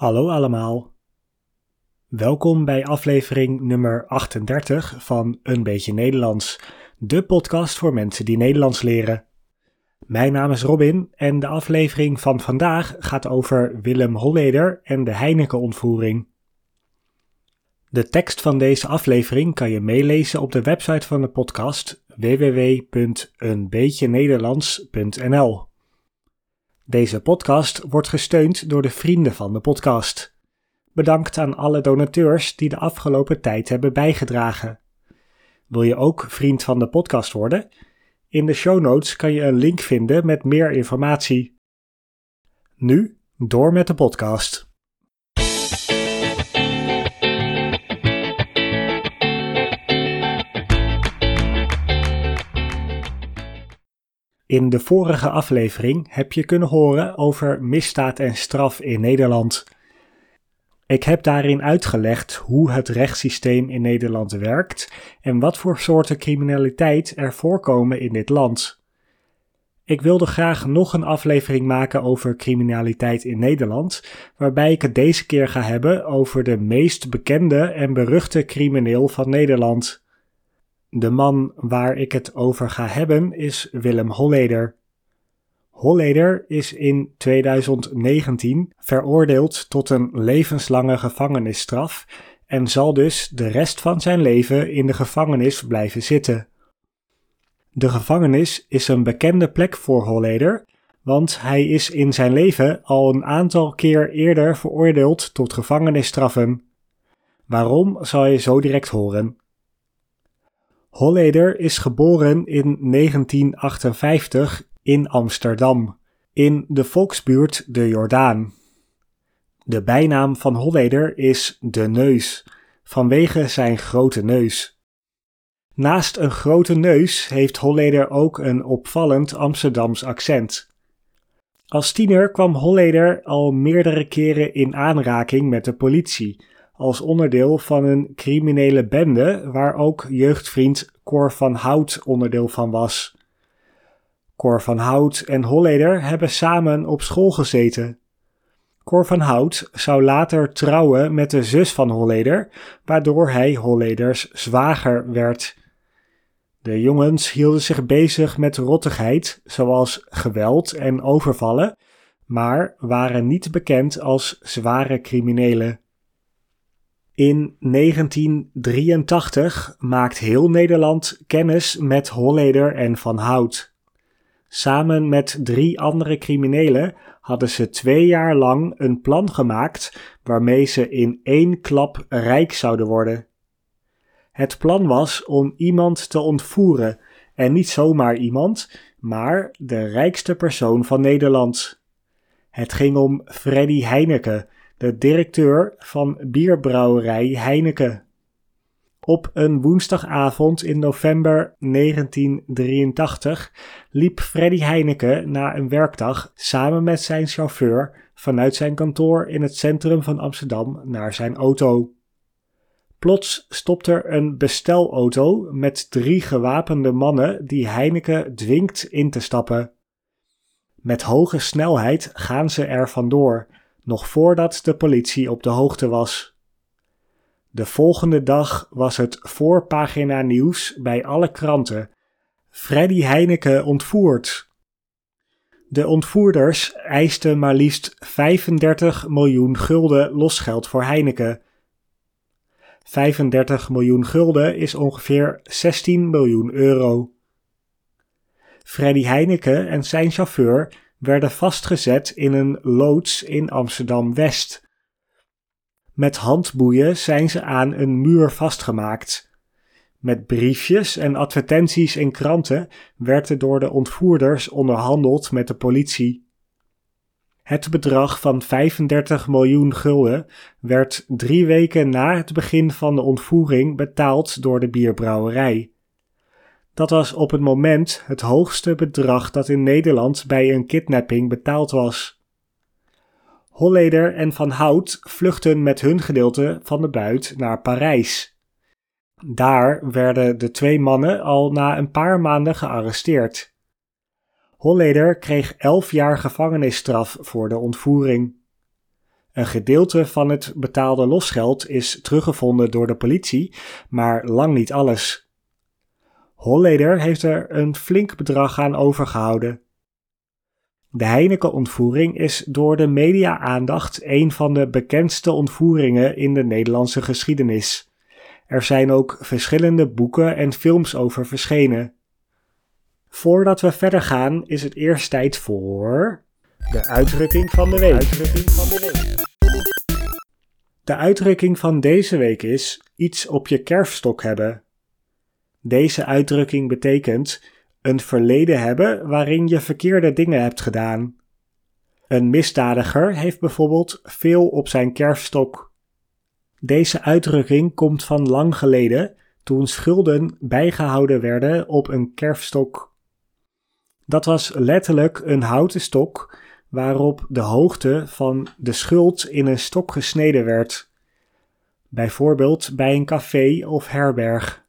Hallo allemaal. Welkom bij aflevering nummer 38 van Een beetje Nederlands, de podcast voor mensen die Nederlands leren. Mijn naam is Robin en de aflevering van vandaag gaat over Willem Holleder en de Heineken-ontvoering. De tekst van deze aflevering kan je meelezen op de website van de podcast www.eenbeetjenederlands.nl. Deze podcast wordt gesteund door de vrienden van de podcast. Bedankt aan alle donateurs die de afgelopen tijd hebben bijgedragen. Wil je ook vriend van de podcast worden? In de show notes kan je een link vinden met meer informatie. Nu door met de podcast. In de vorige aflevering heb je kunnen horen over misdaad en straf in Nederland. Ik heb daarin uitgelegd hoe het rechtssysteem in Nederland werkt en wat voor soorten criminaliteit er voorkomen in dit land. Ik wilde graag nog een aflevering maken over criminaliteit in Nederland, waarbij ik het deze keer ga hebben over de meest bekende en beruchte crimineel van Nederland. De man waar ik het over ga hebben is Willem Holleder. Holleder is in 2019 veroordeeld tot een levenslange gevangenisstraf en zal dus de rest van zijn leven in de gevangenis blijven zitten. De gevangenis is een bekende plek voor Holleder, want hij is in zijn leven al een aantal keer eerder veroordeeld tot gevangenisstraffen. Waarom zal je zo direct horen. Holleder is geboren in 1958 in Amsterdam, in de volksbuurt de Jordaan. De bijnaam van Holleder is de neus, vanwege zijn grote neus. Naast een grote neus heeft Holleder ook een opvallend Amsterdams accent. Als tiener kwam Holleder al meerdere keren in aanraking met de politie als onderdeel van een criminele bende waar ook jeugdvriend Cor van Hout onderdeel van was. Cor van Hout en Holleder hebben samen op school gezeten. Cor van Hout zou later trouwen met de zus van Holleder, waardoor hij Holleders zwager werd. De jongens hielden zich bezig met rottigheid, zoals geweld en overvallen, maar waren niet bekend als zware criminelen. In 1983 maakt heel Nederland kennis met Holleder en Van Hout. Samen met drie andere criminelen hadden ze twee jaar lang een plan gemaakt waarmee ze in één klap rijk zouden worden. Het plan was om iemand te ontvoeren en niet zomaar iemand, maar de rijkste persoon van Nederland. Het ging om Freddy Heineken de directeur van bierbrouwerij Heineken. Op een woensdagavond in november 1983 liep Freddy Heineken na een werkdag samen met zijn chauffeur vanuit zijn kantoor in het centrum van Amsterdam naar zijn auto. Plots stopt er een bestelauto met drie gewapende mannen die Heineken dwingt in te stappen. Met hoge snelheid gaan ze er vandoor nog voordat de politie op de hoogte was. De volgende dag was het voorpagina nieuws bij alle kranten. Freddy Heineken ontvoerd. De ontvoerders eisten maar liefst 35 miljoen gulden losgeld voor Heineken. 35 miljoen gulden is ongeveer 16 miljoen euro. Freddy Heineken en zijn chauffeur werden vastgezet in een loods in Amsterdam West. Met handboeien zijn ze aan een muur vastgemaakt. Met briefjes en advertenties in kranten werd er door de ontvoerders onderhandeld met de politie. Het bedrag van 35 miljoen gulden werd drie weken na het begin van de ontvoering betaald door de bierbrouwerij. Dat was op het moment het hoogste bedrag dat in Nederland bij een kidnapping betaald was. Holleder en Van Hout vluchten met hun gedeelte van de buit naar Parijs. Daar werden de twee mannen al na een paar maanden gearresteerd. Holleder kreeg elf jaar gevangenisstraf voor de ontvoering. Een gedeelte van het betaalde losgeld is teruggevonden door de politie, maar lang niet alles. Holleder heeft er een flink bedrag aan overgehouden. De Heineken-ontvoering is door de media-aandacht een van de bekendste ontvoeringen in de Nederlandse geschiedenis. Er zijn ook verschillende boeken en films over verschenen. Voordat we verder gaan, is het eerst tijd voor. De uitdrukking van de week. Uitdrukking van de, week. de uitdrukking van deze week is iets op je kerfstok hebben. Deze uitdrukking betekent een verleden hebben waarin je verkeerde dingen hebt gedaan. Een misdadiger heeft bijvoorbeeld veel op zijn kerfstok. Deze uitdrukking komt van lang geleden toen schulden bijgehouden werden op een kerfstok. Dat was letterlijk een houten stok waarop de hoogte van de schuld in een stok gesneden werd, bijvoorbeeld bij een café of herberg.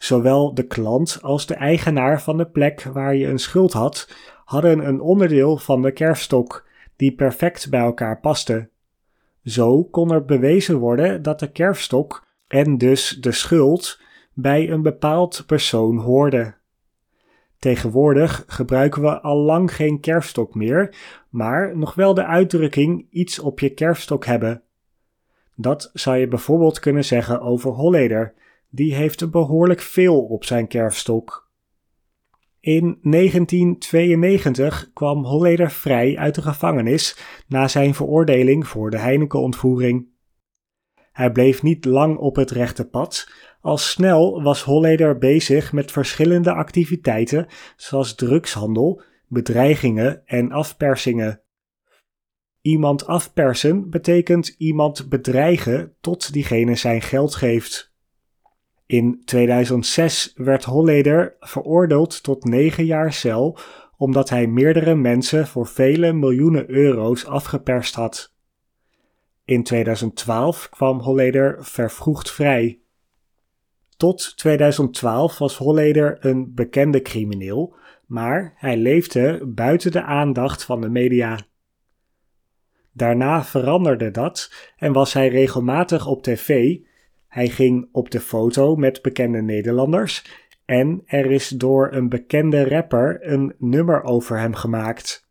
Zowel de klant als de eigenaar van de plek waar je een schuld had, hadden een onderdeel van de kerfstok die perfect bij elkaar paste. Zo kon er bewezen worden dat de kerfstok en dus de schuld bij een bepaald persoon hoorden. Tegenwoordig gebruiken we al lang geen kerfstok meer, maar nog wel de uitdrukking iets op je kerfstok hebben. Dat zou je bijvoorbeeld kunnen zeggen over Holleder, die heeft behoorlijk veel op zijn kerfstok. In 1992 kwam Holleder vrij uit de gevangenis na zijn veroordeling voor de Heineken-ontvoering. Hij bleef niet lang op het rechte pad, al snel was Holleder bezig met verschillende activiteiten zoals drugshandel, bedreigingen en afpersingen. Iemand afpersen betekent iemand bedreigen tot diegene zijn geld geeft. In 2006 werd Holleder veroordeeld tot negen jaar cel omdat hij meerdere mensen voor vele miljoenen euro's afgeperst had. In 2012 kwam Holleder vervroegd vrij. Tot 2012 was Holleder een bekende crimineel, maar hij leefde buiten de aandacht van de media. Daarna veranderde dat en was hij regelmatig op tv. Hij ging op de foto met bekende Nederlanders en er is door een bekende rapper een nummer over hem gemaakt.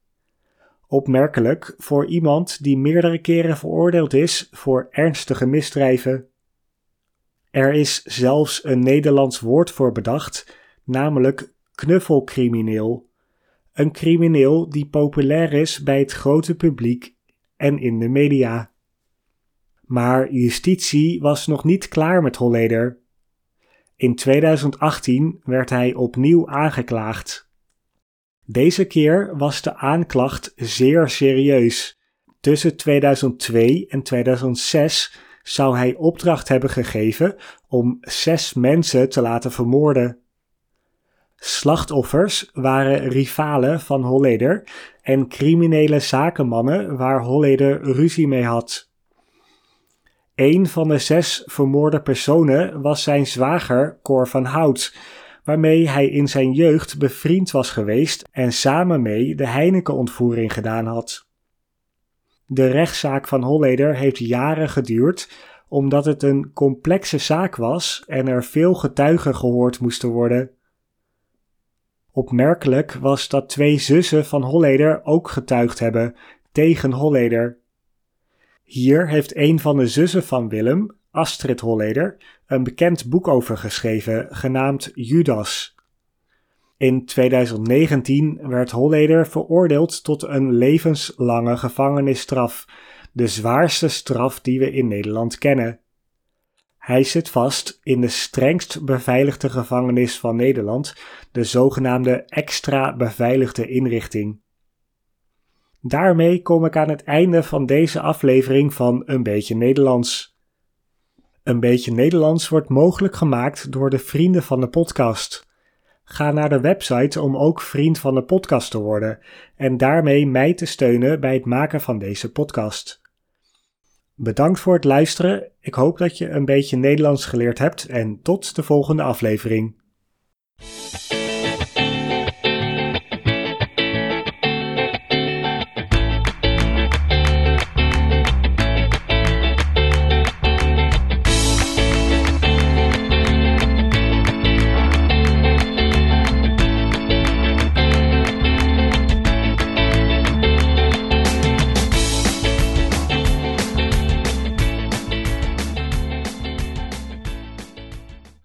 Opmerkelijk voor iemand die meerdere keren veroordeeld is voor ernstige misdrijven. Er is zelfs een Nederlands woord voor bedacht, namelijk knuffelcrimineel. Een crimineel die populair is bij het grote publiek en in de media. Maar justitie was nog niet klaar met Holleder. In 2018 werd hij opnieuw aangeklaagd. Deze keer was de aanklacht zeer serieus. Tussen 2002 en 2006 zou hij opdracht hebben gegeven om zes mensen te laten vermoorden. Slachtoffers waren rivalen van Holleder en criminele zakenmannen waar Holleder ruzie mee had. Een van de zes vermoorde personen was zijn zwager Cor van Hout, waarmee hij in zijn jeugd bevriend was geweest en samen mee de Heineken-ontvoering gedaan had. De rechtszaak van Holleder heeft jaren geduurd, omdat het een complexe zaak was en er veel getuigen gehoord moesten worden. Opmerkelijk was dat twee zussen van Holleder ook getuigd hebben tegen Holleder. Hier heeft een van de zussen van Willem, Astrid Holleder, een bekend boek over geschreven, genaamd Judas. In 2019 werd Holleder veroordeeld tot een levenslange gevangenisstraf, de zwaarste straf die we in Nederland kennen. Hij zit vast in de strengst beveiligde gevangenis van Nederland, de zogenaamde extra beveiligde inrichting. Daarmee kom ik aan het einde van deze aflevering van Een beetje Nederlands. Een beetje Nederlands wordt mogelijk gemaakt door de vrienden van de podcast. Ga naar de website om ook vriend van de podcast te worden en daarmee mij te steunen bij het maken van deze podcast. Bedankt voor het luisteren. Ik hoop dat je een beetje Nederlands geleerd hebt en tot de volgende aflevering.